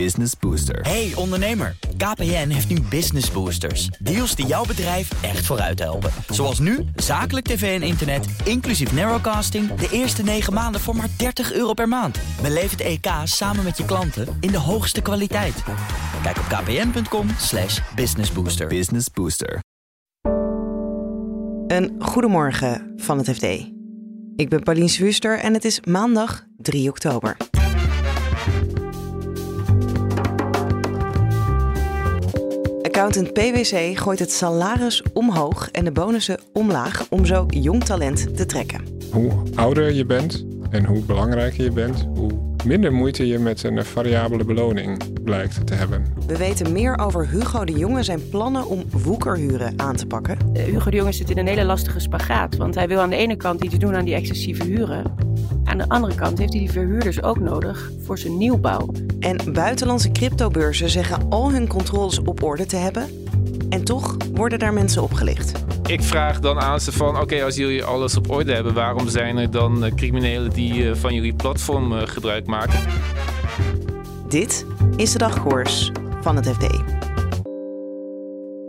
Business Booster. Hey ondernemer, KPN heeft nu Business Boosters. Deals die jouw bedrijf echt vooruit helpen. Zoals nu, zakelijk tv en internet, inclusief narrowcasting... de eerste 9 maanden voor maar 30 euro per maand. Beleef het EK samen met je klanten in de hoogste kwaliteit. Kijk op kpn.com slash businessbooster. Business Booster. Een goedemorgen van het FD. Ik ben Pauline Swuster en het is maandag 3 oktober. Accountant PwC gooit het salaris omhoog en de bonussen omlaag om zo jong talent te trekken. Hoe ouder je bent en hoe belangrijker je bent, hoe minder moeite je met een variabele beloning blijkt te hebben. We weten meer over Hugo de Jonge zijn plannen om woekerhuren aan te pakken. Uh, Hugo de Jonge zit in een hele lastige spagaat. Want hij wil aan de ene kant iets doen aan die excessieve huren. Aan de andere kant heeft hij die verhuurders ook nodig voor zijn nieuwbouw. En buitenlandse cryptobeurzen zeggen al hun controles op orde te hebben. En toch worden daar mensen opgelicht. Ik vraag dan aan ze van, oké, als jullie alles op orde hebben, waarom zijn er dan uh, criminelen die uh, van jullie platform uh, gebruik maken? Dit is de dagkoers van het FD.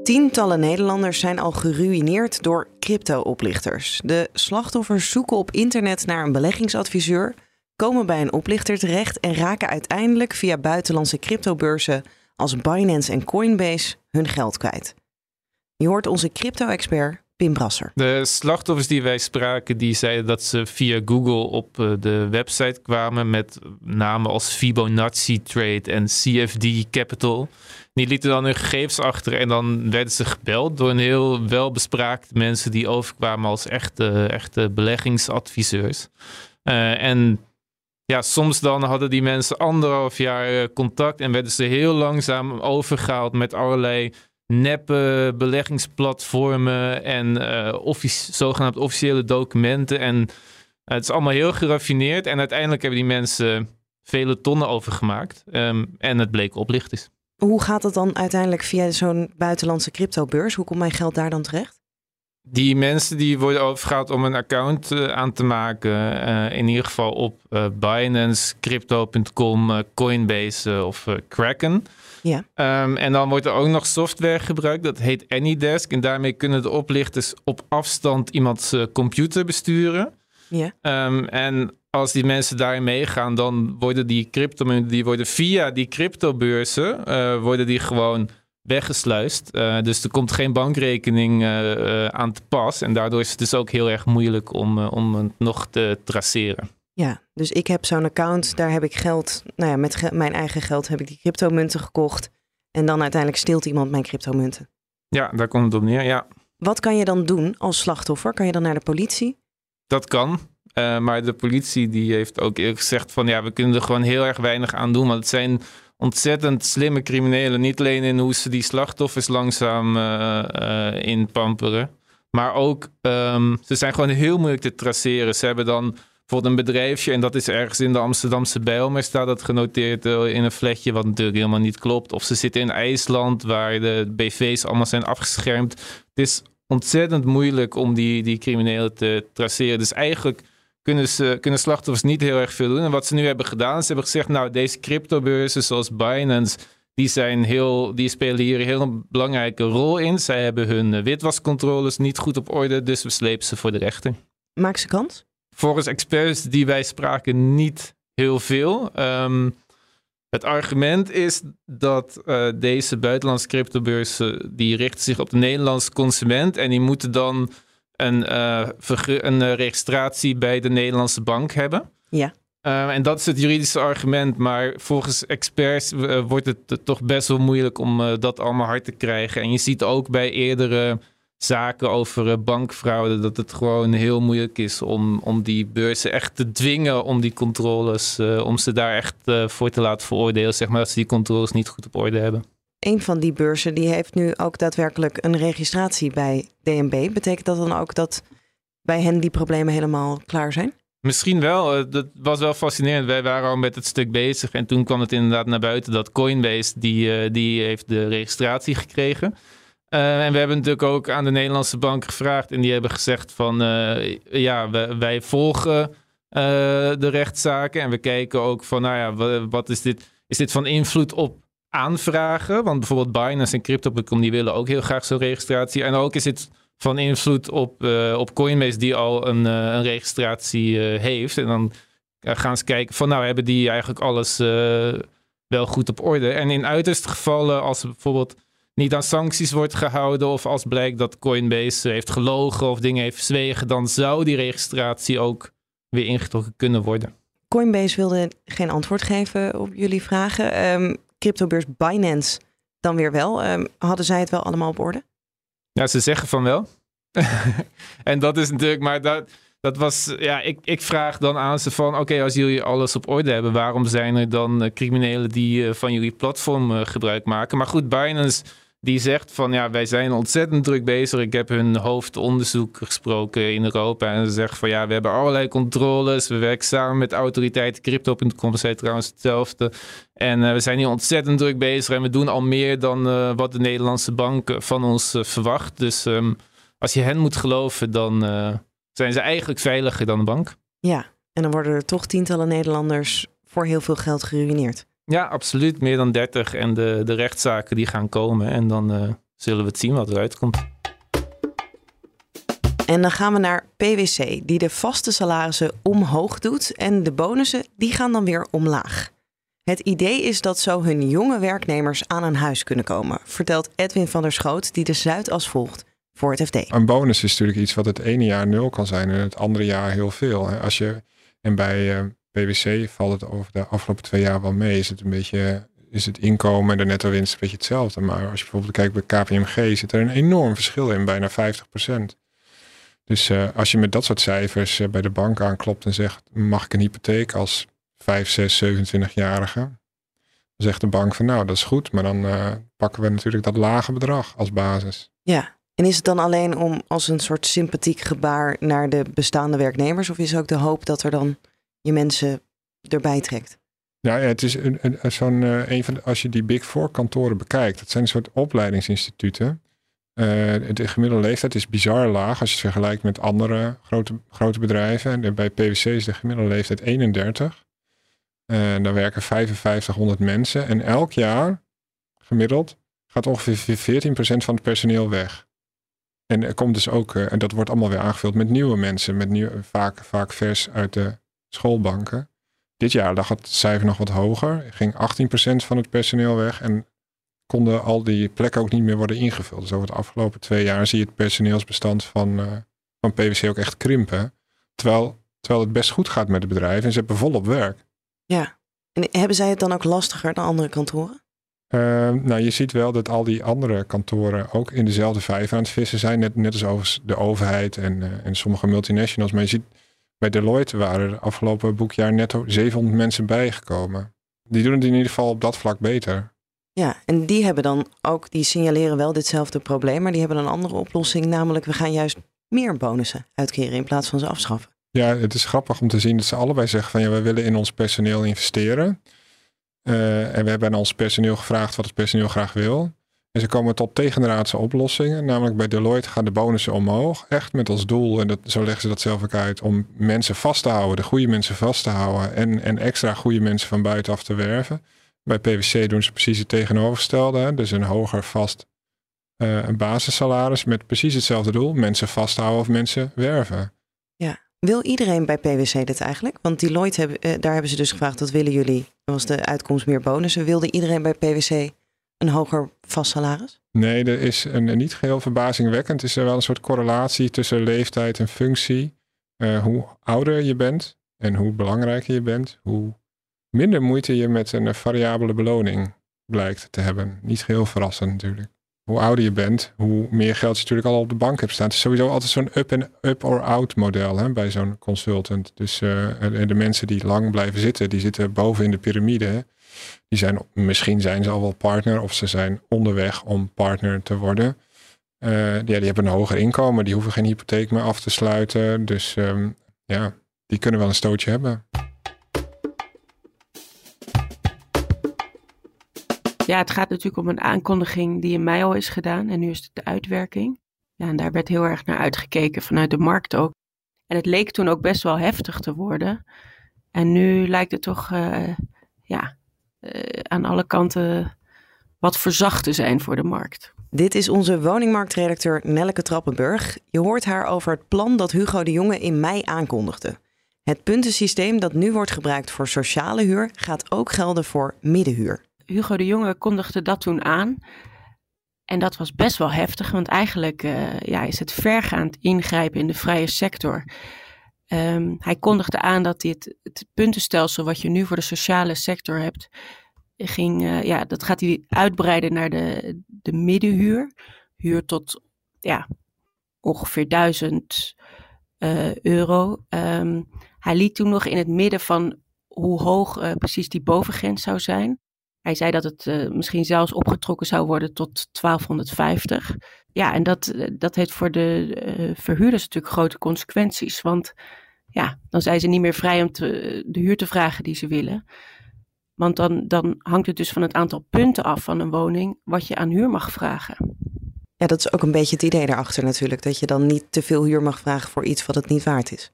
Tientallen Nederlanders zijn al geruïneerd door crypto-oplichters. De slachtoffers zoeken op internet naar een beleggingsadviseur, komen bij een oplichter terecht en raken uiteindelijk via buitenlandse cryptobeurzen als Binance en Coinbase hun geld kwijt. Je hoort onze crypto-expert Pim Brasser. De slachtoffers die wij spraken, die zeiden dat ze via Google op de website kwamen met namen als Fibonacci Trade en CFD Capital. Die lieten dan hun gegevens achter en dan werden ze gebeld door een heel welbespraakt mensen die overkwamen als echte, echte beleggingsadviseurs. Uh, en ja, soms dan hadden die mensen anderhalf jaar contact en werden ze heel langzaam overgehaald met allerlei neppe beleggingsplatformen en uh, offici zogenaamd officiële documenten. En uh, het is allemaal heel geraffineerd. En uiteindelijk hebben die mensen vele tonnen overgemaakt. Um, en het bleek oplichters. Hoe gaat het dan uiteindelijk via zo'n buitenlandse cryptobeurs? Hoe komt mijn geld daar dan terecht? Die mensen die worden overgehaald om een account uh, aan te maken. Uh, in ieder geval op uh, Binance, Crypto.com, Coinbase of Kraken. Ja. Um, en dan wordt er ook nog software gebruikt, dat heet AnyDesk. En daarmee kunnen de oplichters op afstand iemands computer besturen. Ja. Um, en als die mensen daarin meegaan, dan worden die cryptomunten, die worden via die cryptobeurzen, uh, worden die gewoon weggesluist. Uh, dus er komt geen bankrekening uh, aan te pas. En daardoor is het dus ook heel erg moeilijk om, om het nog te traceren. Ja, dus ik heb zo'n account, daar heb ik geld, nou ja, met ge mijn eigen geld heb ik die cryptomunten gekocht. En dan uiteindelijk steelt iemand mijn cryptomunten. Ja, daar komt het op neer, ja. Wat kan je dan doen als slachtoffer? Kan je dan naar de politie? Dat kan. Uh, maar de politie die heeft ook eerlijk gezegd van ja, we kunnen er gewoon heel erg weinig aan doen. Want het zijn ontzettend slimme criminelen. Niet alleen in hoe ze die slachtoffers langzaam uh, uh, inpamperen. Maar ook, um, ze zijn gewoon heel moeilijk te traceren. Ze hebben dan bijvoorbeeld een bedrijfje en dat is ergens in de Amsterdamse Bijlmer staat dat genoteerd in een vlekje wat natuurlijk helemaal niet klopt. Of ze zitten in IJsland waar de BV's allemaal zijn afgeschermd. Het is ontzettend moeilijk om die, die criminelen te traceren. Dus eigenlijk kunnen, ze, kunnen slachtoffers niet heel erg veel doen. En wat ze nu hebben gedaan, ze hebben gezegd, nou deze cryptobeurzen zoals Binance, die, zijn heel, die spelen hier een heel belangrijke rol in. Zij hebben hun witwascontroles niet goed op orde, dus we slepen ze voor de rechter. Maak ze kans? Volgens experts die wij spraken niet heel veel. Um, het argument is dat uh, deze buitenlandse cryptobeurzen, die richten zich op de Nederlandse consument en die moeten dan een, uh, een uh, registratie bij de Nederlandse bank hebben. Ja. Uh, en dat is het juridische argument, maar volgens experts wordt het toch best wel moeilijk om dat allemaal hard te krijgen. En je ziet ook bij eerdere zaken over bankfraude dat het gewoon heel moeilijk is om, om die beurzen echt te dwingen om die controles, om ze daar echt voor te laten veroordelen, zeg maar, dat ze die controles niet goed op orde hebben een van die beurzen die heeft nu ook daadwerkelijk een registratie bij DNB. Betekent dat dan ook dat bij hen die problemen helemaal klaar zijn? Misschien wel. Dat was wel fascinerend. Wij waren al met het stuk bezig. En toen kwam het inderdaad naar buiten dat Coinbase, die, die heeft de registratie gekregen. Uh, en we hebben natuurlijk ook aan de Nederlandse bank gevraagd. En die hebben gezegd van, uh, ja, wij, volgen uh, de rechtszaken. En we kijken ook van, nou ja, wat, is dit is dit van invloed op aanvragen? Want bijvoorbeeld Binance en Crypto.com die willen ook heel graag zo'n registratie. En ook is dit van invloed op, op Coinbase die al een, een registratie heeft. En dan gaan ze kijken van nou hebben die eigenlijk alles wel goed op orde. En in uiterste gevallen als bijvoorbeeld niet aan sancties wordt gehouden of als blijkt dat Coinbase heeft gelogen of dingen heeft verzwegen, dan zou die registratie ook weer ingetrokken kunnen worden. Coinbase wilde geen antwoord geven op jullie vragen. Um, cryptobeurs Binance dan weer wel. Um, hadden zij het wel allemaal op orde? Ja, ze zeggen van wel. en dat is natuurlijk, maar dat, dat was, ja, ik, ik vraag dan aan ze van, oké, als jullie alles op orde hebben, waarom zijn er dan uh, criminelen die uh, van jullie platform uh, gebruik maken? Maar goed, Binance die zegt van ja, wij zijn ontzettend druk bezig. Ik heb hun hoofdonderzoek gesproken in Europa. En ze zeggen van ja, we hebben allerlei controles. We werken samen met autoriteiten. Crypto.com zei trouwens hetzelfde. En uh, we zijn hier ontzettend druk bezig. En we doen al meer dan uh, wat de Nederlandse bank van ons verwacht. Dus um, als je hen moet geloven, dan zijn ze eigenlijk veiliger dan de bank. Ja, en dan worden er toch tientallen Nederlanders voor heel veel geld geruineerd. Ja, absoluut. Meer dan 30. En de, de rechtszaken die gaan komen. En dan uh, zullen we het zien wat eruit komt. En dan gaan we naar PwC, die de vaste salarissen omhoog doet. En de bonussen, die gaan dan weer omlaag. Het idee is dat zo hun jonge werknemers aan een huis kunnen komen, vertelt Edwin van der Schoot, die de Zuidas volgt voor het FD. Een bonus is natuurlijk iets wat het ene jaar nul kan zijn en het andere jaar heel veel. Als je, en bij uh, PwC valt het over de afgelopen twee jaar wel mee. Is het een beetje, is het inkomen en de netto winst een beetje hetzelfde. Maar als je bijvoorbeeld kijkt bij KPMG zit er een enorm verschil in, bijna 50%. Dus uh, als je met dat soort cijfers uh, bij de bank aanklopt en zegt, mag ik een hypotheek als 5, 6, 27-jarige? Dan zegt de bank van nou, dat is goed, maar dan uh, pakken we natuurlijk dat lage bedrag als basis. Ja, en is het dan alleen om als een soort sympathiek gebaar naar de bestaande werknemers? Of is ook de hoop dat er dan je mensen erbij trekt. Ja, het is een, een, zo'n, uh, een van de, als je die Big Four kantoren bekijkt, dat zijn een soort opleidingsinstituten. Uh, de gemiddelde leeftijd is bizar laag als je het vergelijkt met andere grote, grote bedrijven. En bij PwC is de gemiddelde leeftijd 31. Uh, daar werken 5500 mensen. En elk jaar, gemiddeld, gaat ongeveer 14% van het personeel weg. En er komt dus ook, en dat wordt allemaal weer aangevuld met nieuwe mensen, met nieuw, vaak, vaak vers uit de schoolbanken. Dit jaar lag het cijfer nog wat hoger. Ging 18% van het personeel weg en konden al die plekken ook niet meer worden ingevuld. Dus over de afgelopen twee jaar zie je het personeelsbestand van, uh, van PwC ook echt krimpen. Terwijl, terwijl het best goed gaat met het bedrijf en ze hebben volop werk. Ja, en hebben zij het dan ook lastiger dan andere kantoren? Uh, nou, je ziet wel dat al die andere kantoren ook in dezelfde vijver aan het vissen zijn. Net, net als de overheid en, uh, en sommige multinationals. Maar je ziet bij Deloitte waren er afgelopen boekjaar netto 700 mensen bijgekomen. Die doen het in ieder geval op dat vlak beter. Ja, en die hebben dan ook, die signaleren wel ditzelfde probleem, maar die hebben een andere oplossing, namelijk we gaan juist meer bonussen uitkeren in plaats van ze afschaffen. Ja, het is grappig om te zien dat ze allebei zeggen van ja, we willen in ons personeel investeren. Uh, en we hebben aan ons personeel gevraagd wat het personeel graag wil. En ze komen tot tegenraadse oplossingen. Namelijk bij Deloitte gaan de bonussen omhoog. Echt met als doel, en dat, zo leggen ze dat zelf ook uit, om mensen vast te houden, de goede mensen vast te houden en, en extra goede mensen van buitenaf te werven. Bij PwC doen ze precies het tegenovergestelde. Hè? Dus een hoger vast uh, een basissalaris met precies hetzelfde doel. Mensen vasthouden of mensen werven. Ja, wil iedereen bij PwC dit eigenlijk? Want Deloitte, hebben, uh, daar hebben ze dus gevraagd, wat willen jullie? Was de uitkomst meer bonussen? Wilde iedereen bij PwC een hoger vast salaris? Nee, er is een, niet geheel verbazingwekkend. Is er wel een soort correlatie tussen leeftijd en functie. Uh, hoe ouder je bent en hoe belangrijker je bent, hoe minder moeite je met een variabele beloning blijkt te hebben. Niet geheel verrassend natuurlijk. Hoe ouder je bent, hoe meer geld je natuurlijk al op de bank hebt staan. Het is sowieso altijd zo'n up en up or out model hè, bij zo'n consultant. Dus uh, de mensen die lang blijven zitten, die zitten boven in de piramide. Die zijn, misschien zijn ze al wel partner of ze zijn onderweg om partner te worden. Uh, ja, die hebben een hoger inkomen, die hoeven geen hypotheek meer af te sluiten. Dus um, ja, die kunnen wel een stootje hebben. Ja, het gaat natuurlijk om een aankondiging die in mei al is gedaan en nu is het de uitwerking. Ja, en daar werd heel erg naar uitgekeken vanuit de markt ook. En het leek toen ook best wel heftig te worden. En nu lijkt het toch, uh, ja, aan alle kanten wat verzacht te zijn voor de markt. Dit is onze woningmarktredacteur Nelleke Trappenburg. Je hoort haar over het plan dat Hugo de Jonge in mei aankondigde. Het puntensysteem dat nu wordt gebruikt voor sociale huur gaat ook gelden voor middenhuur. Hugo de Jonge kondigde dat toen aan. En dat was best wel heftig, want eigenlijk uh, ja, is het vergaand ingrijpen in de vrije sector. Um, hij kondigde aan dat dit het puntenstelsel wat je nu voor de sociale sector hebt, ging, uh, ja, dat gaat hij uitbreiden naar de, de middenhuur. Huur tot ja, ongeveer 1000 uh, eh, euro. Um, hij liet toen nog in het midden van hoe hoog precies die bovengrens zou zijn. Hij zei dat het uh, misschien zelfs opgetrokken zou worden tot 1250. Ja, en dat, dat heeft voor de uh, verhuurders natuurlijk grote consequenties. Want ja, dan zijn ze niet meer vrij om te, de huur te vragen die ze willen. Want dan, dan hangt het dus van het aantal punten af van een woning wat je aan huur mag vragen. Ja, dat is ook een beetje het idee daarachter natuurlijk. Dat je dan niet te veel huur mag vragen voor iets wat het niet waard is.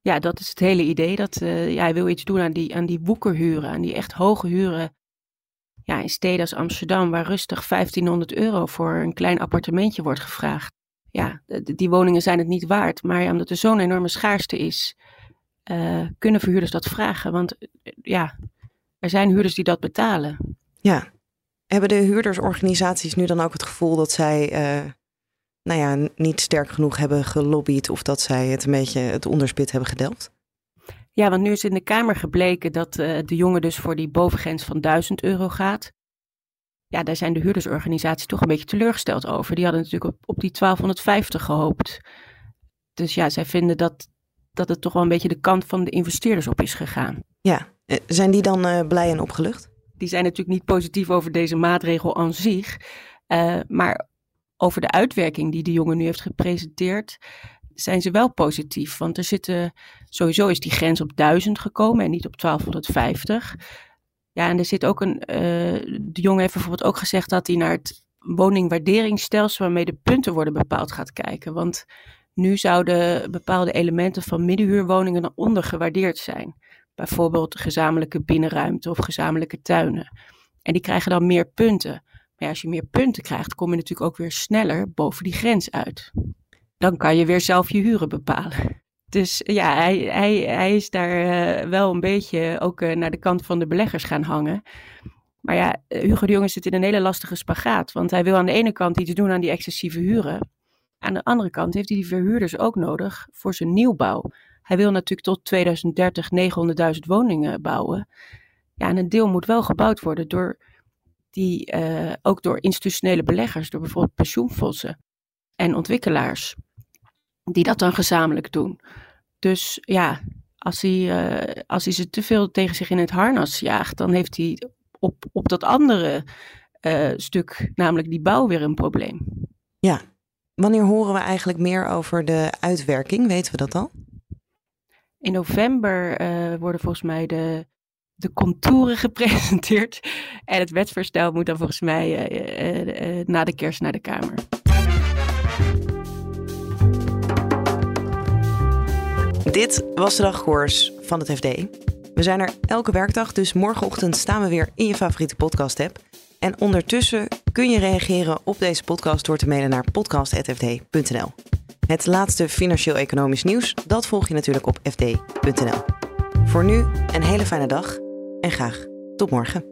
Ja, dat is het hele idee. Dat uh, ja, hij wil iets doen aan die, aan die woekerhuren, aan die echt hoge huren. Ja, in steden als Amsterdam, waar rustig 1500 euro voor een klein appartementje wordt gevraagd. Ja, die woningen zijn het niet waard. Maar omdat er zo'n enorme schaarste is, uh, kunnen verhuurders dat vragen. Want uh, ja, er zijn huurders die dat betalen. Ja. Hebben de huurdersorganisaties nu dan ook het gevoel dat zij uh, nou ja, niet sterk genoeg hebben gelobbyd of dat zij het een beetje het onderspit hebben gedelft? Ja, want nu is in de Kamer gebleken dat uh, de jongen dus voor die bovengrens van 1000 euro gaat. Ja, daar zijn de huurdersorganisaties toch een beetje teleurgesteld over. Die hadden natuurlijk op, op die 1250 gehoopt. Dus ja, zij vinden dat, dat het toch wel een beetje de kant van de investeerders op is gegaan. Ja, eh, zijn die dan uh, blij en opgelucht? Die zijn natuurlijk niet positief over deze maatregel aan zich. Uh, maar over de uitwerking die de jongen nu heeft gepresenteerd, zijn ze wel positief. Want er zitten, sowieso is die grens op 1000 gekomen en niet op 1250. Ja, en er zit ook een, de jongen heeft bijvoorbeeld ook gezegd dat hij naar het woningwaarderingsstelsel waarmee de punten worden bepaald gaat kijken. Want nu zouden bepaalde elementen van middenhuurwoningen dan ondergewaardeerd zijn. Bijvoorbeeld gezamenlijke binnenruimte of gezamenlijke tuinen. En die krijgen dan meer punten. Maar als je meer punten krijgt, kom je natuurlijk ook weer sneller boven die grens uit. Dan kan je weer zelf je huren bepalen. Dus ja, hij, hij, hij is daar uh, wel een beetje ook uh, naar de kant van de beleggers gaan hangen. Maar ja, Hugo de Jonge zit in een hele lastige spagaat. Want hij wil aan de ene kant iets doen aan die excessieve huren. Aan de andere kant heeft hij die verhuurders ook nodig voor zijn nieuwbouw. Hij wil natuurlijk tot 2030 900.000 woningen bouwen. Ja, en een deel moet wel gebouwd worden door die, ook door institutionele beleggers, door bijvoorbeeld pensioenfondsen en ontwikkelaars, die dat dan gezamenlijk doen. Dus ja, als hij, uh, als hij ze te veel tegen zich in het harnas jaagt, dan heeft hij op, op dat andere uh, stuk, namelijk die bouw, weer een probleem. Ja, wanneer horen we eigenlijk meer over de uitwerking? Weten we dat al? In november uh, worden volgens mij de, de contouren gepresenteerd. En het wetsvoorstel moet dan volgens mij na de kerst naar de Kamer. Dit was de dagkoers van het FD. We zijn er elke werkdag, dus morgenochtend staan we weer in je favoriete podcast-app. En ondertussen kun je reageren op deze podcast door te mailen naar podcast.fd.nl. Het laatste financieel-economisch nieuws, dat volg je natuurlijk op fd.nl. Voor nu een hele fijne dag en graag tot morgen.